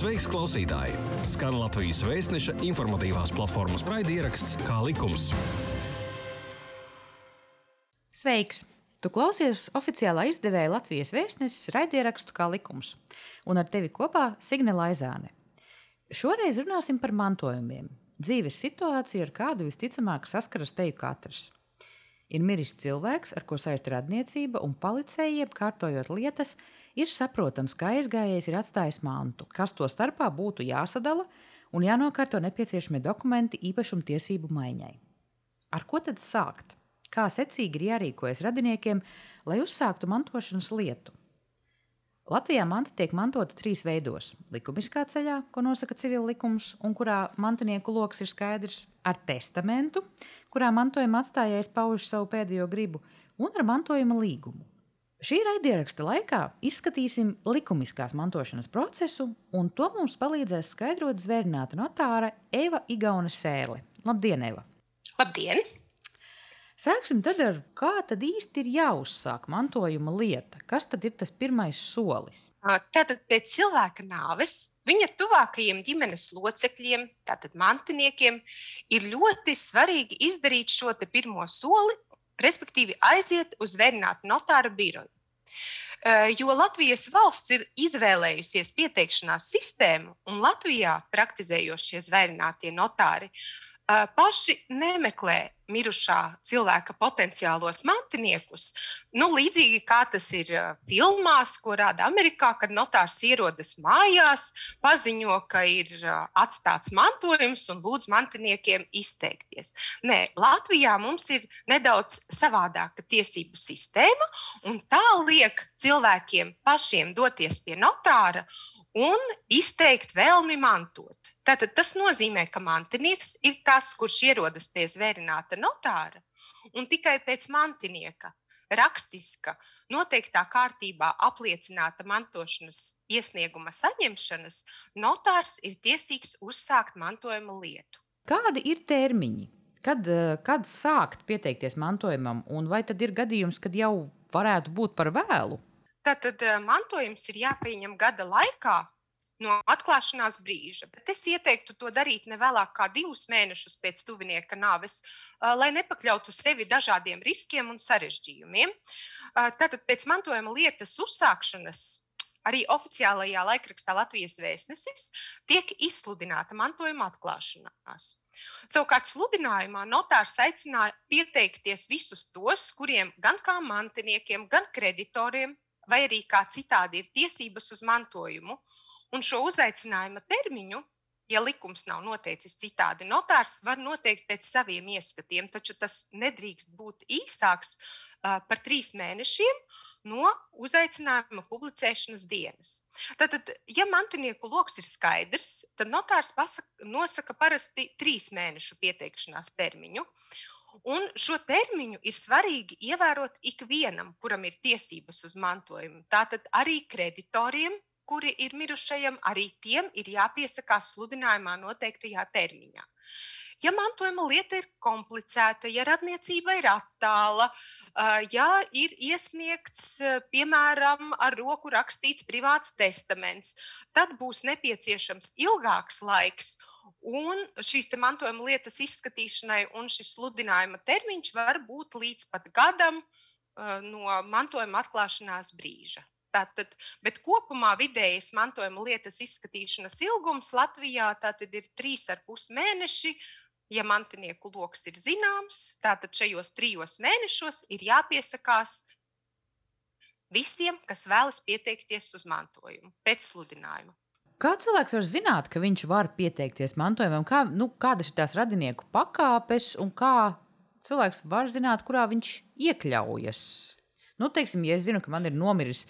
Sveiks, klausītāji! Skan Latvijas vēstneša informatīvās platformas raidieraksts Kā likums. Sveiks! Tu klausies oficiālā izdevēja Latvijas vēstneses raidierakstu Kā likums, un ar tevi kopā Signe Laizāne. Šoreiz runāsim par mantojumiem. Dzīves situāciju, ar kādu visticamāk saskaras teju katrs. Ir miris cilvēks, ar ko saistīta radniecība, un policējiem, kārtojot lietas, ir saprotams, ka aizgājējs ir atstājis mantu, kas to starpā būtu jāsadala un jānokārto nepieciešamie dokumenti īpašuma tiesību maiņai. Ar ko tad sākt? Kā secīgi ir jārīkojas radiniekiem, lai uzsāktu mantošanas lietu? Latvijā manta tiek mantota trīs veidos - likumiskā ceļā, ko nosaka civil likums, un kurā mantinieku lokus ir skaidrs, ar testamentu, kurā mantojuma atstājējs pauž savu pēdējo gribu, un ar mantojuma līgumu. Šī raidieraksta laikā izskatīsim likumiskās mantošanas procesu, un to mums palīdzēs skaidrot zvērnāta notāre Eva Igauna Sēle. Labdien, Eva! Labdien! Sāksim tad ar kā tad īsti ir jāuzsāk mantojuma lieta. Kas tad ir tas pirmais solis? Tātad pēc cilvēka nāves viņa tuvākajiem ģimenes locekļiem, tātad mantiniekiem, ir ļoti svarīgi izdarīt šo pirmo soli, respektīvi aiziet uz vērnātu notāra biroju. Jo Latvijas valsts ir izvēlējusies pieteikšanās sistēmu, un Latvijā praktizējošie zvērinātie notāri paši nemeklē mirušā cilvēka potenciālos mantiniekus. Nu, līdzīgi kā tas ir filmās, ko rāda Amerikā, kad notārs ierodas mājās, paziņo, ka ir atstāts mantojums un lūdz mantiniekiem izteikties. Nē, Latvijā mums ir nedaudz savādāka tiesību sistēma, un tā liek cilvēkiem pašiem doties pie notāra un izteikt vēlmi mantot. Tātad tas nozīmē, ka mantinieks ir tas, kurš ierodas pie zvērināta notāra, un tikai pēc mantinieka rakstiska, noteiktā kārtībā apliecināta mantošanas iesnieguma saņemšanas, notārs ir tiesīgs uzsākt mantojuma lietu. Kādi ir termiņi? Kad, eh, kad sākt pieteikties mantojumam, un vai tad ir gadījums, kad jau varētu būt par vēlu? Tātad eh, mantojums ir jāpieņem gada laikā no atklāšanās brīža. Bet es ieteiktu to darīt ne vēlāk kā divus mēnešus pēc tuvinieka nāves, eh, lai nepakļautu sevi dažādiem riskiem un sarežģījumiem. Eh, tātad pēc mantojuma lietas uzsākšanas arī oficiālajā laikrakstā Latvijas vēstnesis tiek izsludināta mantojuma atklāšanās. Savukārt, sludinājumā notārs aicināja pieteikties visus tos, kuriem gan kā mantiniekiem, gan kreditoriem vai arī kā citādi ir tiesības uz mantojumu. Un šo uzaicinājuma termiņu, ja likums nav noteicis citādi, notārs var noteikt pēc saviem ieskatiem, taču tas nedrīkst būt īsāks par trīs mēnešiem no uzaicinājuma publicēšanas dienas. Tātad, ja mantinieku lokus ir skaidrs, tad notārs pasaka, nosaka parasti trīs mēnešu pieteikšanās termiņu. Un šo termiņu ir svarīgi ievērot ikvienam, kuram ir tiesības uz mantojumu. Tātad arī kreditoriem, kuri ir mirušajam, arī tiem ir jāpiesakās sludinājumā noteiktajā termiņā. Ja mantojuma lieta ir komplicēta, ja radniecība ir attāla, ja ir iesniegts, piemēram, ar roku rakstīts privāts testaments, tad būs nepieciešams ilgāks laiks Un šīs mantojuma lietas izskatīšanai un šis sludinājuma termiņš var būt līdz pat gadam uh, no mantojuma atklāšanās brīža. Tātad, bet kopumā vidējais mantojuma lietas izskatīšanas ilgums Latvijā ir trīs ar pus mēneši. Ja mantinieku lokus ir zināms, tad šajos trijos mēnešos ir jāpiesakās visiem, kas vēlas pieteikties uz mantojumu pēc sludinājuma. Kā cilvēks var zināt, ka viņš var pieteikties mantojumam? Kā, nu, kādas ir tās radinieku pakāpes un kā cilvēks var zināt, kurā viņš iekļaujas? Nu, teiksim, ja es zinu, ka man ir nomiris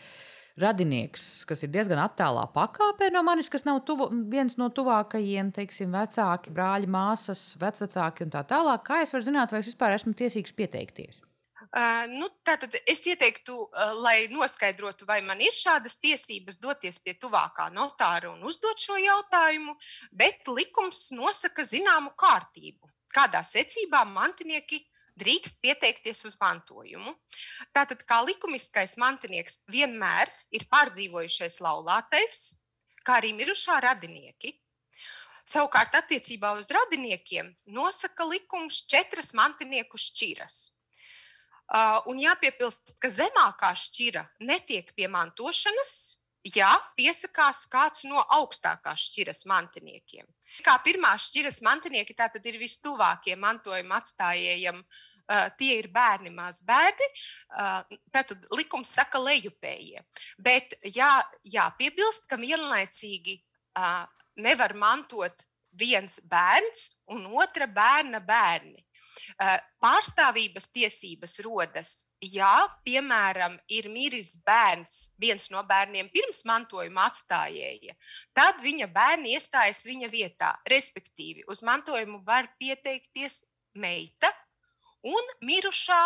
radinieks, kas ir diezgan attālā pakāpē no manis, kas nav tuvu, viens no tuvākajiem, teiksim, vecāki, brāļi, māsas, vecvecāki un tā tālāk, kā es varu zināt, vai es vispār esmu tiesīgs pieteikties? Uh, nu, tātad es ieteiktu, uh, lai noskaidrotu, vai man ir šādas tiesības doties pie tuvākā notāra un uzdot šo jautājumu, bet likums nosaka zināmu kārtību, kādā secībā mantinieki drīkst pieteikties uz mantojumu. Tātad, kā likumiskais mantinieks vienmēr ir pārdzīvojušais laulātais, kā arī mirušā radinieki. Savukārt, attiecībā uz radiniekiem nosaka likums četras mantinieku šķiras. Uh, un jāpiepilst, ka zemākā šķira netiek pie mantošanas, ja piesakās kāds no augstākās šķiras mantiniekiem. Kā pirmā šķiras mantinieki, tātad ir vistuvākie mantojuma atstājējiem. Uh, tie ir bērni, mazi bērni. Uh, tātad likums saka lejupējie. Bet jā, jāpiebilst, ka vienlaicīgi uh, nevar mantot viens bērns un otra bērna bērni. Pārstāvības tiesības rodas, ja, piemēram, ir miris bērns, viens no bērniem pirms mantojuma atstājēja, tad viņa bērni iestājas viņa vietā. Respektīvi, uz mantojumu var pieteikties meita un mirušā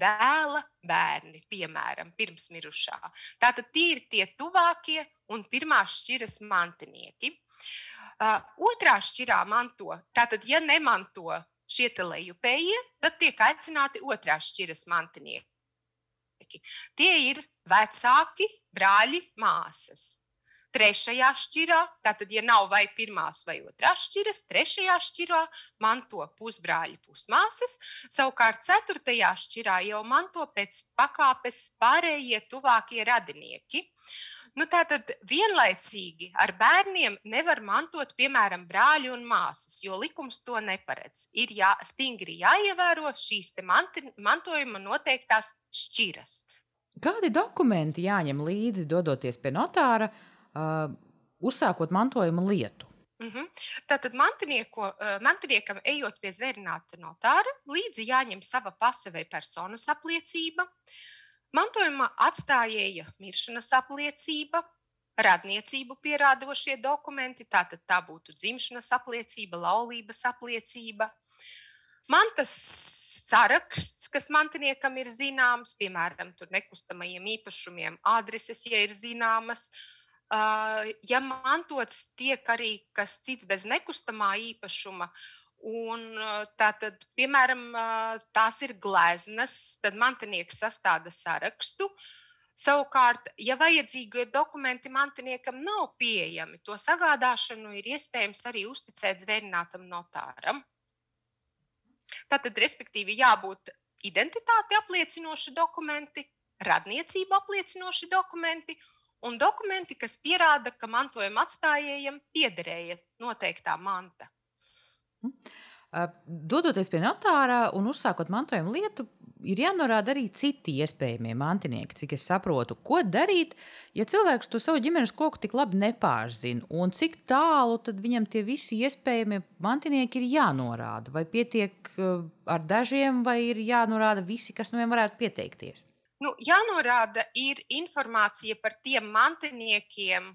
dēla bērni, piemēram, pirms mirušā. Tātad tie ir tie tuvākie un pirmās šķiras mantinieki. Uh, otrā šķirā manto, tātad, ja nemanto šie lejupējie, tad tiek aicināti otrās šķiras mantinieki. Tie ir vecāki, brāļi, māsas. Trešajā šķirā, tātad, ja nav vai pirmās vai otrās šķiras, trešajā šķirā manto pusbrāļi, pusmāsas. Savukārt, ceturtajā šķirā jau manto pēc pakāpes pārējie tuvākie radinieki. Uh, Nu, Tātad vienlaicīgi ar bērniem nevar mantot, piemēram, brāļi un māsas, jo likums to neparedz. Ir jā, stingri jāievēro šīs manti, mantojuma noteiktās šķiras. Kādi dokumenti jāņem līdzi, dodoties pie notāra, uh, uzsākot mantojuma lietu? Mm -hmm. Tātad mantiniekam, ejot pie zvērināta notāra, līdzi jāņem sava pase vai personas apliecība, uh, Mantojuma atstājēja miršanas apliecība, radniecību pierādošie dokumenti, tātad tā būtu dzimšanas apliecība, laulības apliecība. Mantas saraksts, kas mantiniekam ir zināms, piemēram, nekustamajiem īpašumiem, adreses, ja ir zināmas. Ja mantots tiek arī kas cits bez nekustamā īpašuma, Un, tātad, piemēram, tās ir gleznas, tad mantinieks sastāda sarakstu. Savukārt, ja vajadzīgie dokumenti mantiniekam nav pieejami, to sagādāšanu ir iespējams arī uzticēt zvērinātam notāram. Tātad, respektīvi, jābūt identitāti apliecinoši dokumenti, radniecību apliecinoši dokumenti un dokumenti, kas pierāda, ka mantojuma atstājējiem piederēja noteiktā manta. Dodoties pie notāra un uzsākot mantojuma lietu, ir jānorāda arī citi iespējamie mantinieki, cik es saprotu, ko darīt, ja cilvēks to savu ģimenes koku tik labi nepārzina, un cik tālu viņam tie visi iespējamie mantinieki ir jānorāda. Vai pietiek ar dažiem, vai ir jānorāda visi, kas no viņiem varētu pieteikties? Nu, jānorāda ir informācija par tiem mantiniekiem,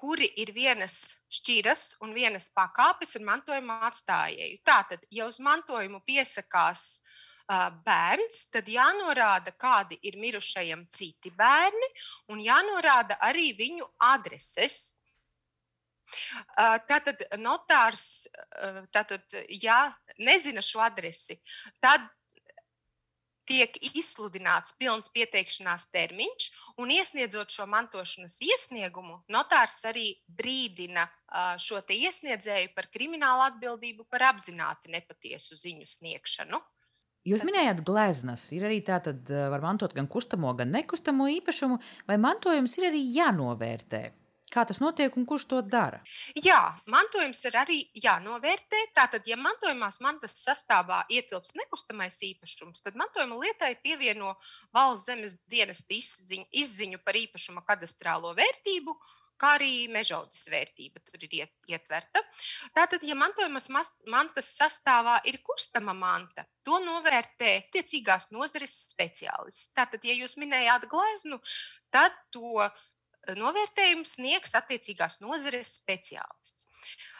kuri ir vienas šķiras un vienas pakāpes ar mantojuma atstājēju. Tātad, ja uz mantojumu piesakās bērns, tad jānorāda, kādi ir mirušajam citi bērni, un jānorāda arī viņu adreses. Tātad notārs, tātad, ja nezina šo adresi, tad tiek izsludināts pilns pieteikšanās termiņš, un iesniedzot šo mantošanas iesniegumu, notārs arī brīdina šo iesniedzēju par kriminālu atbildību par apzināti nepatiesu ziņu sniegšanu. Jūs minējāt gleznas. Ir arī tā, tad var mantot gan kustamo, gan nekustamo īpašumu, vai mantojums ir arī jānovērtē. Kā tas notiek un kurš to dara? Jā, mantojums ir arī jānovērtē. Tātad, ja mantojumās mantas sastāvā ietilps nekustamais īpašums, tad mantojuma lietai pievieno valsts zemes dienas izziņu, izziņu par īpašuma kadastrālo vērtību, kā arī mežaudzes vērtība tur ir ietverta. Tātad, ja mantojumas mantas sastāvā ir kustama manta, to novērtē tiecīgās nozares speciālists. Tātad, ja jūs minējāt gleznu, tad to novērtējumu sniegs attiecīgās nozares speciālists.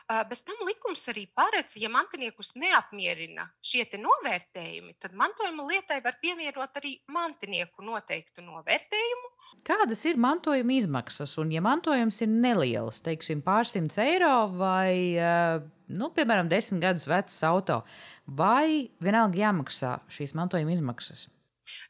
Bez tam likums arī paredz, ja mantiniekus neapmierina šie novērtējumi, tad mantojuma lietai var pievienot arī mantinieku noteiktu novērtējumu. Kādas ir mantojuma izmaksas? Un, ja mantojums ir neliels, teiksim, pārsimts eiro vai, nu, piemēram, desmit gadus vecs auto, vai vienalga jāmaksā šīs mantojuma izmaksas?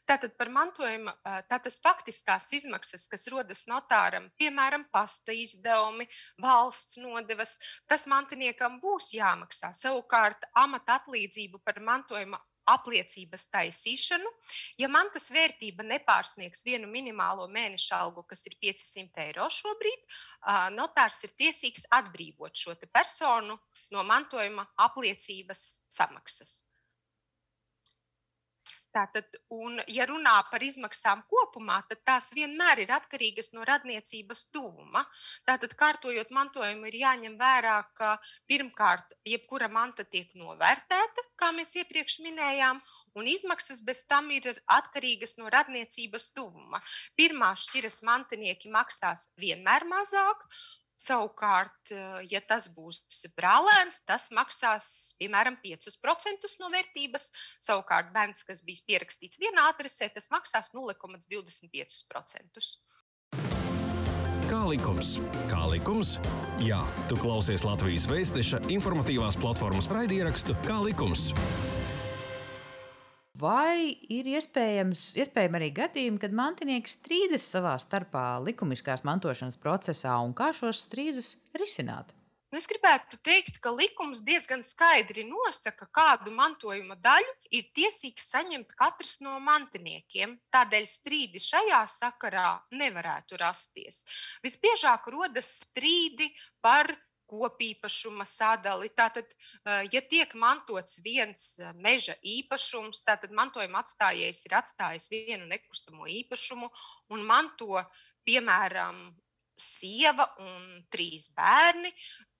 Tātad par mantojumu tādas faktiskās izmaksas, kas rodas notāram, piemēram, pasta izdevumi, valsts nodevas, tas mantiniekam būs jāmaksā. Savukārt amata atlīdzību par mantojuma apliecības taisīšanu. Ja mantas vērtība nepārsniegs vienu minimālo mēneša algu, kas ir 500 eiro šobrīd, notārs ir tiesīgs atbrīvot šo personu no mantojuma apliecības samaksas. Tātad, un, ja runā par izmaksām kopumā, tad tās vienmēr ir atkarīgas no radniecības tuvuma. Tātad, kārtojot mantojumu, ir jāņem vērā, ka pirmkārt, jebkura manta tiek novērtēta, kā mēs iepriekš minējām, un izmaksas bez tam ir atkarīgas no radniecības tuvuma. Pirmā šķiras mantinieki maksās vienmēr mazāk, Savukārt, eh, ja tas būs brālēns, tas maksās piemēram 5% no vērtības. Savukārt, bērns, kas bija pierakstīts vienā adresē, tas maksās 0,25%. Kā likums? Kā likums? Jā, tu klausies Latvijas Vēstneša informatīvās platformas raidierakstu Kā likums? Vai ir iespējams, iespējami arī gadījumi, kad mantinieki strīdas savā starpā likumiskās mantošanas procesā un kā šos strīdus risināt? Nu, es gribētu teikt, ka likums diezgan skaidri nosaka, kādu mantojuma daļu ir tiesīgs saņemt katrs no mantiniekiem. Tādēļ strīdi šajā sakarā nevarētu rasties. Visbiežāk rodas strīdi par kopīpašuma sadali. Tātad, ja tiek mantots viens meža īpašums, tad mantojuma atstājējs ir atstājis vienu nekustamo īpašumu un manto, piemēram, sieva un trīs bērni,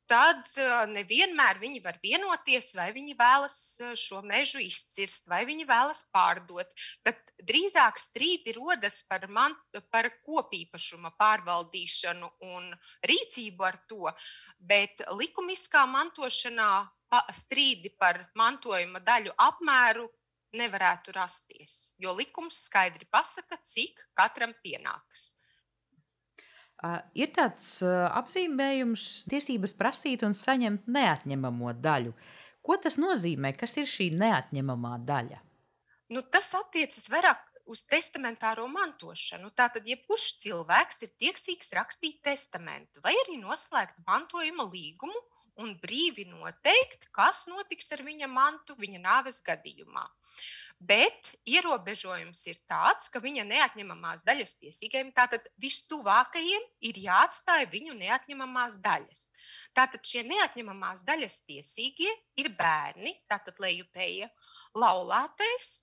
tad nevienmēr viņi var vienoties, vai viņi vēlas šo mežu izcirst, vai viņi vēlas pārdot. Tad drīzāk strīdi rodas par, man, par kopīpašuma pārvaldīšanu un rīcību ar to, bet likumiskā mantošanā strīdi par mantojuma daļu apmēru nevarētu rasties, jo likums skaidri pasaka, cik katram pienāks. Ir tāds apzīmējums, tiesības prasīt un saņemt neatņemamo daļu. Ko tas nozīmē? Kas ir šī neatņemamā daļa? Nu, tas attiecas vairāk uz testamentāro mantošanu. Tātad, jebkurš cilvēks ir tiesīgs rakstīt testamentu vai arī noslēgt mantojuma līgumu un brīvi noteikt, kas notiks ar viņa mantu viņa nāves gadījumā. Bet ierobežojums ir tāds, ka viņa neatņemamās daļas tiesīgajiem, tātad vistuvākajiem, ir jāatstāj viņu neatņemamās daļas. Tātad šie neatņemamās daļas tiesīgie ir bērni, tātad lejupēja, laulātais,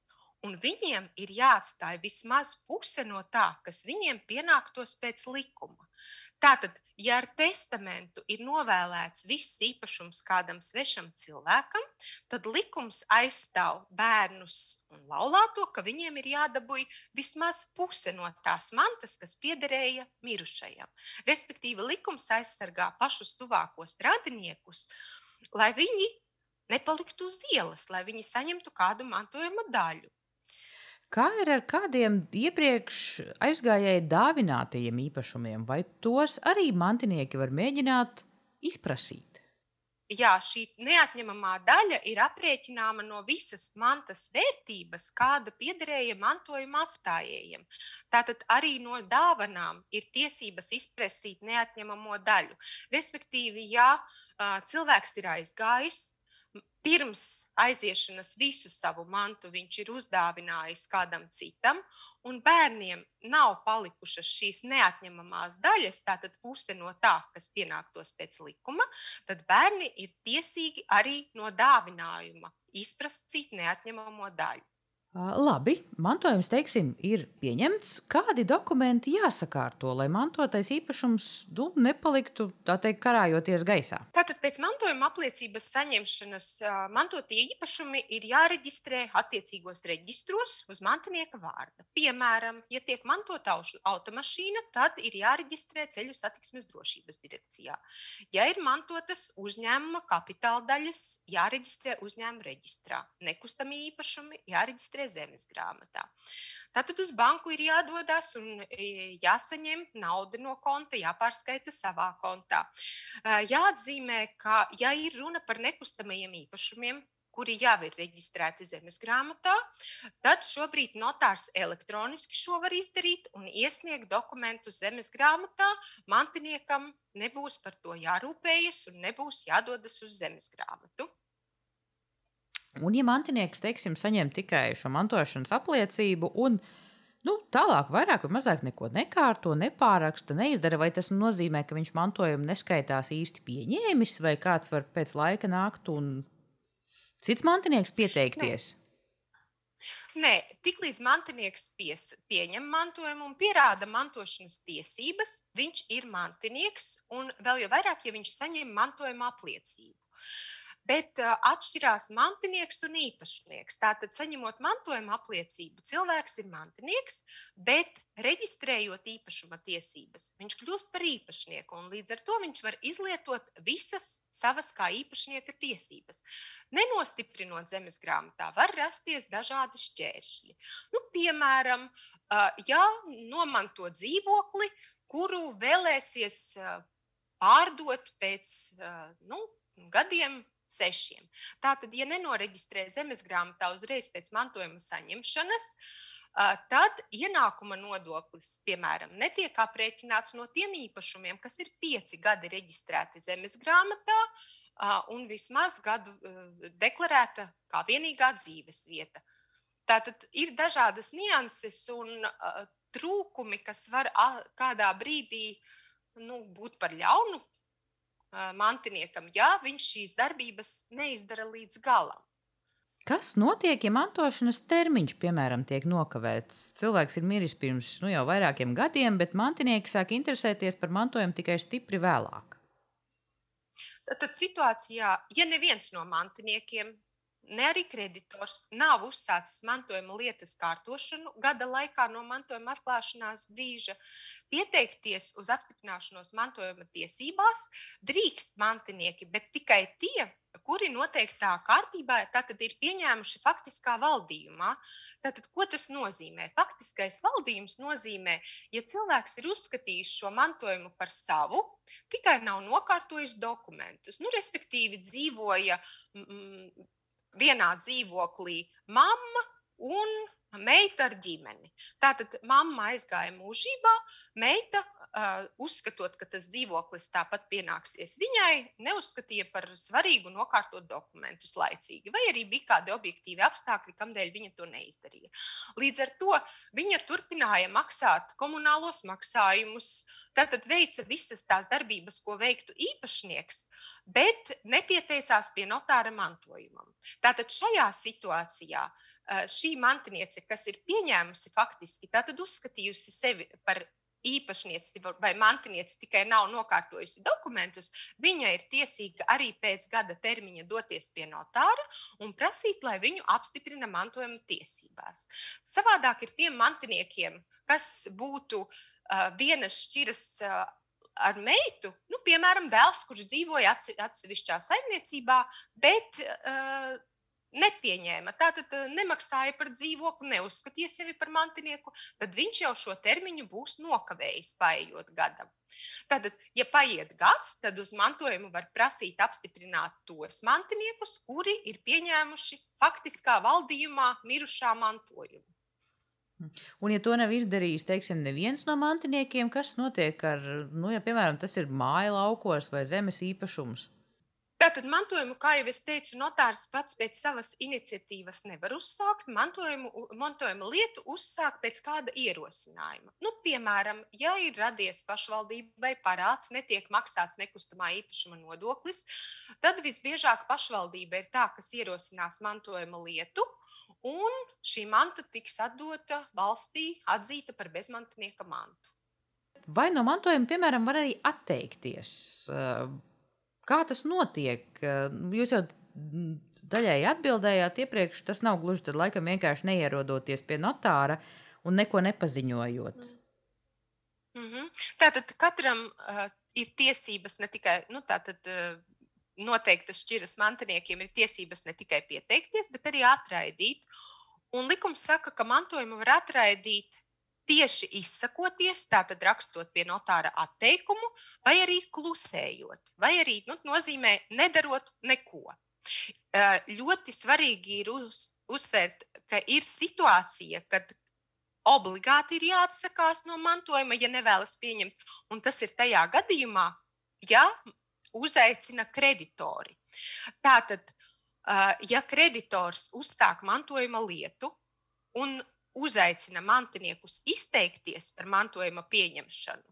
un viņiem ir jāatstāj vismaz puse no tā, kas viņiem pienāktos pēc likuma. Tātad, ja ar testamentu ir novēlēts viss īpašums kādam svešam cilvēkam, tad likums aizstāv bērnus un laulāto, ka viņiem ir jādabūj vismaz puse no tās mantas, kas piederēja mirušajam. Respektīvi, likums aizsargā pašus tuvākos radiniekus, lai viņi nepaliktu uz ielas, lai viņi saņemtu kādu mantojuma daļu. Kā ir ar kādiem iepriekš aizgājēji dāvinātajiem īpašumiem, vai tos arī mantinieki var mēģināt izprasīt? Jā, šī neatņemamā daļa ir aprēķināma no visas mantas vērtības, kāda piederēja mantojuma atstājējiem. Tātad arī no dāvanām ir tiesības izprasīt neatņemamo daļu. Respektīvi, ja cilvēks ir aizgājis, pirms aiziešanas visu savu mantu viņš ir uzdāvinājis kādam citam, un bērniem nav palikušas šīs neatņemamās daļas, tātad puse no tā, kas pienāktos pēc likuma, tad bērni ir tiesīgi arī no dāvinājuma izprast citu neatņemamo daļu. Labi, mantojums, teiksim, ir pieņemts. Kādi dokumenti jāsakārto, lai mantotais īpašums nu, nepaliktu teikt, karājoties gaisā? Tātad pēc mantojuma apliecības saņemšanas mantotie īpašumi ir jāreģistrē attiecīgos reģistros uz mantinieka vārda. Piemēram, ja tiek mantota automašīna, tad ir jāreģistrē ceļu satiksmes drošības direkcijā. Ja ir mantotas uzņēmuma kapitāla daļas, jāreģistrē uzņēmuma reģistrā. Nekustamie īpašumi jāreģistrē zemes grāmatā. Tātad uz banku ir jādodas un e, jāsaņem nauda no konta, jāpārskaita savā kontā. Jāatzīmē, ka, ja ir runa par nekustamajiem īpašumiem, kuri jau ir reģistrēti zemes grāmatā, tad šobrīd notārs elektroniski šo var izdarīt un iesniegt dokumentus zemes grāmatā. Mantiniekam nebūs par to jārūpējas un nebūs jādodas uz zemes grāmatu. Un, ja mantinieks, teiksim, saņem tikai šo mantošanas apliecību un nu, tālāk vairāk vai mazāk neko nekārto, nepāraksta, neizdara, vai tas nozīmē, ka viņš mantojumu neskaitās īsti pieņēmis, vai kāds var pēc laika nākt un cits mantinieks pieteikties? Ne. Nē, tiklīdz mantinieks pies, pieņem mantojumu un pierāda mantošanas tiesības, viņš ir mantinieks, un vēl jau vairāk, ja viņš saņem mantojuma apliecību. Bet uh, atšķirās mantinieks un īpašnieks. Tātad, saņemot mantojuma apliecību, cilvēks ir mantinieks, bet reģistrējot īpašuma tiesības, viņš kļūst par īpašnieku. Līdz ar to viņš var izlietot visas savas kā īpašnieka tiesības. Nenostiprinot zemes grāmatā, var rasties dažādi šķēršļi. Nu, piemēram, uh, ja nomanto dzīvokli, kuru vēlēsies pārdot pēc nu, gadiem, sešiem. Tātad, ja nenoreģistrē zemes grāmatā uzreiz pēc mantojuma saņemšanas, tad ienākuma nodoklis, piemēram, netiek aprēķināts no tiem īpašumiem, kas ir pieci gadi reģistrēti zemes grāmatā un vismaz gadu deklarēta kā vienīgā dzīves vieta. Tātad ir dažādas nianses un trūkumi, kas var kādā brīdī nu, būt par ļaunu mantiniekam, ja viņš šīs darbības neizdara līdz galam. Kas notiek, ja mantošanas termiņš, piemēram, tiek nokavēts? Cilvēks ir miris pirms nu, jau vairākiem gadiem, bet mantinieki sāk interesēties par mantojumu tikai stipri vēlāk. Tad, tad situācijā, ja neviens no mantiniekiem ne arī kreditors nav uzsācis mantojuma lietas kārtošanu gada laikā no mantojuma atklāšanās brīža, pieteikties uz apstiprināšanos mantojuma tiesībās drīkst mantinieki, bet tikai tie, kuri noteiktā kārtībā ir pieņēmuši faktiskā valdījumā. Tātad, ko tas nozīmē? Faktiskais valdījums nozīmē, ja cilvēks ir uzskatījis šo mantojumu par savu, tikai nav nokārtojis dokumentus, nu, respektīvi dzīvoja. Mm, vienā dzīvoklī mamma un meita ar ģimeni. Tātad mamma aizgāja mūžībā, meita, uzskatot, ka tas dzīvoklis tāpat pienāksies viņai, neuzskatīja par svarīgu nokārtot dokumentus laicīgi, vai arī bija kādi objektīvi apstākļi, kādēļ viņa to neizdarīja. Līdz ar to viņa turpināja maksāt komunālos maksājumus, tātad veica visas tās darbības, ko veiktu īpašnieks, bet nepieteicās pie notāra mantojumam. Tātad šajā situācijā eh, šī mantiniece, kas ir pieņēmusi faktiski, tātad uzskatījusi sevi par īpašnieci vai mantinieci tikai nav nokārtojusi dokumentus, viņa ir tiesīga arī pēc gada termiņa doties pie notāra un prasīt, lai viņu apstiprina mantojuma tiesībās. Savādāk ir tiem mantiniekiem, kas būtu uh, vienas šķiras uh, ar meitu, nu, piemēram, dēls, kurš dzīvoja atsevišķā saimniecībā, bet uh, nepieņēma, tātad nemaksāja par dzīvokli, neuzskatīja sevi par mantinieku, tad viņš jau šo termiņu būs nokavējis, paiet gadam. Tātad, ja paiet gads, tad uz mantojumu var prasīt apstiprināt tos mantiniekus, kuri ir pieņēmuši faktiskā valdījumā mirušā mantojumu. Un, ja to nav izdarījis, teiksim, neviens no mantiniekiem, kas notiek ar, nu, ja, piemēram, tas ir māja laukos vai zemes īpašums? Tātad mantojumu, kā jau es teicu, notārs pats pēc savas iniciatīvas nevar uzsākt. Mantojumu, mantojumu lietu uzsākt pēc kāda ierosinājuma. Nu, piemēram, ja ir radies pašvaldībai parāds, netiek maksāts nekustamā īpašuma nodoklis, tad visbiežāk pašvaldība ir tā, kas ierosinās mantojuma lietu un šī manta tiks atdota valstī, atzīta par bezmantnieka mantu. Vai no mantojuma, piemēram, var arī atteikties? Kā tas notiek? Jūs jau daļai atbildējāt iepriekš, tas nav gluži tad laikam vienkārši neierodoties pie notāra un neko nepaziņojot. Mm -hmm. Tātad katram uh, ir tiesības ne tikai nu, tātad, uh, noteiktas šķiras mantiniekiem ir tiesības ne tikai pieteikties, bet arī atraidīt. Un likums saka, ka mantojumu var atraidīt tieši izsakoties, tātad rakstot pie notāra atteikumu, vai arī klusējot, vai arī nu, nozīmē nedarot neko. Ļoti svarīgi ir uz, uzsvērt, ka ir situācija, kad obligāti ir jāatsakās no mantojuma, ja nevēlas pieņemt. Un tas ir tajā gadījumā, ja uzaicina kreditori. Tātad, ja kreditors uzsāk mantojuma lietu un uzaicina mantiniekus izteikties par mantojuma pieņemšanu,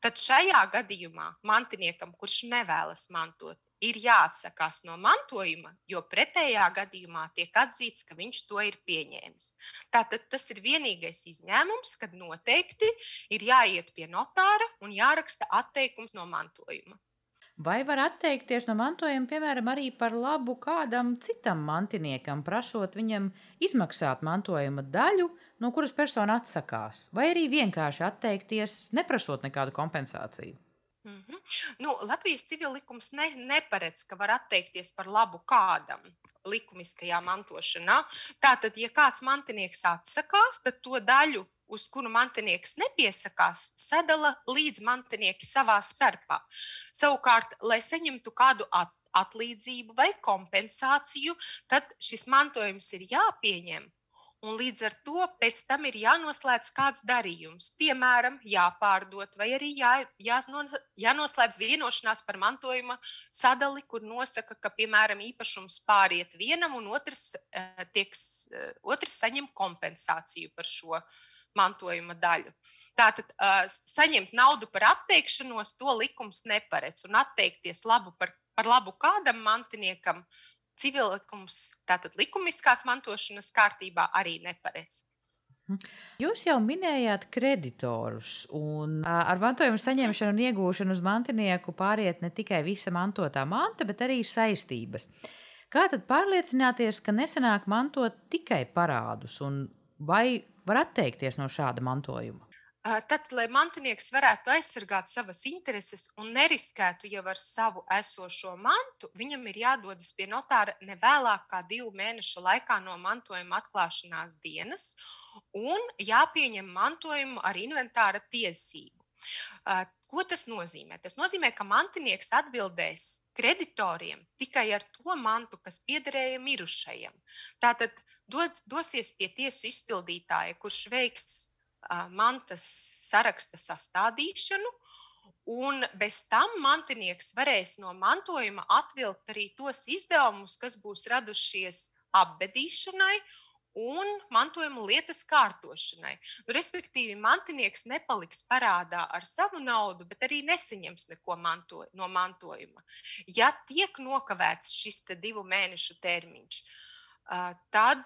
tad šajā gadījumā mantiniekam, kurš nevēlas mantot, ir jāatsakās no mantojuma, jo pretējā gadījumā tiek atzīts, ka viņš to ir pieņēmis. Tātad tas ir vienīgais izņēmums, kad noteikti ir jāiet pie notāra un jāraksta atteikums no mantojuma. Vai var atteikties no mantojuma, piemēram, arī par labu kādam citam mantiniekam, prasot viņam izmaksāt mantojuma daļu, no kuras persona atsakās, vai arī vienkārši atteikties, neprasot nekādu kompensāciju? Mm -hmm. nu, Latvijas civil likums ne, neparedz, ka var atteikties par labu kādam likumiskajā mantošanā. Tātad, ja kāds mantinieks atsakās, tad to daļu uz kuru mantinieks nepiesakās, sadala līdz mantinieki savā starpā. Savukārt, lai saņemtu kādu at atlīdzību vai kompensāciju, tad šis mantojums ir jāpieņem. Un līdz ar to pēc tam ir jānoslēdz kāds darījums. Piemēram, jāpārdot, vai arī jā, jānoslēdz vienošanās par mantojuma sadali, kur nosaka, ka, piemēram, īpašums pāriet vienam, un otrs, eh, tieks, eh, otrs saņem kompensāciju par šo uh, mantojuma daļu. Tātad uh, saņemt naudu par atteikšanos, to likums neparedz. Un atteikties labu par, par labu kādam mantiniekam, civillikums, tātad likumiskās mantošanas kārtībā arī neparedz. Jūs jau minējāt kreditorus, un ar mantojuma saņemšanu un iegūšanu uz mantinieku pāriet ne tikai visa mantotā manta, bet arī saistības. Kā tad pārliecināties, ka nesenāk mantot tikai parādus, un vai var atteikties no šāda mantojuma? Tad, lai mantinieks varētu aizsargāt savas intereses un neriskētu jau ar savu esošo mantu, viņam ir jādodas pie notāra ne vēlāk kā divu mēnešu laikā no mantojuma atklāšanās dienas un jāpieņem mantojumu ar inventāra tiesību. Ko tas nozīmē? Tas nozīmē, ka mantinieks atbildēs kreditoriem tikai ar to mantu, kas piederēja mirušajam. Tātad dos, dosies pie tiesu izpildītāja, kurš veiks uh, mantas saraksta sastādīšanu, un bez tam mantinieks varēs no mantojuma atvilkt arī tos izdevumus, kas būs radušies apbedīšanai un mantojuma lietas kārtošanai. Nu, respektīvi, mantinieks nepaliks parādā ar savu naudu, bet arī nesaņems neko manto, no mantojuma. Ja tiek nokavēts šis divu mēnešu termiņš, uh, tad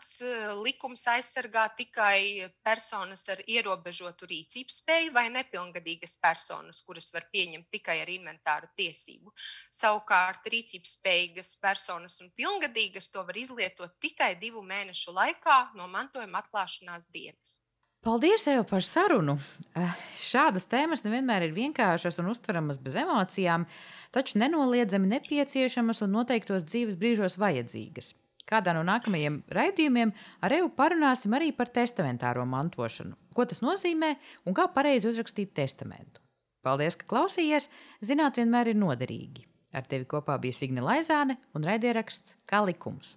likums aizsargā tikai personas ar ierobežotu rīcības spēju vai nepilngadīgas personas, kuras var pieņemt tikai ar inventāru tiesību. Savukārt rīcības spējīgas personas un pilngadīgas to var izlietot tikai divu mēnešu laikā no mantojuma atklāšanās dienas. Paldies, Eva, par sarunu. Šādas tēmas nevienmēr ir vienkāršas un uztveramas bez emocijām, taču nenoliedzami nepieciešamas un noteiktos dzīves brīžos vajadzīgas. Kādā no nākamajiem raidījumiem ar Evu parunāsim arī par testamentāro mantošanu. Ko tas nozīmē un kā pareizi uzrakstīt testamentu. Paldies, ka klausījāties! Zināt, vienmēr ir noderīgi. Ar tevi kopā bija Signe Laizāne un raidieraksts Kā likums.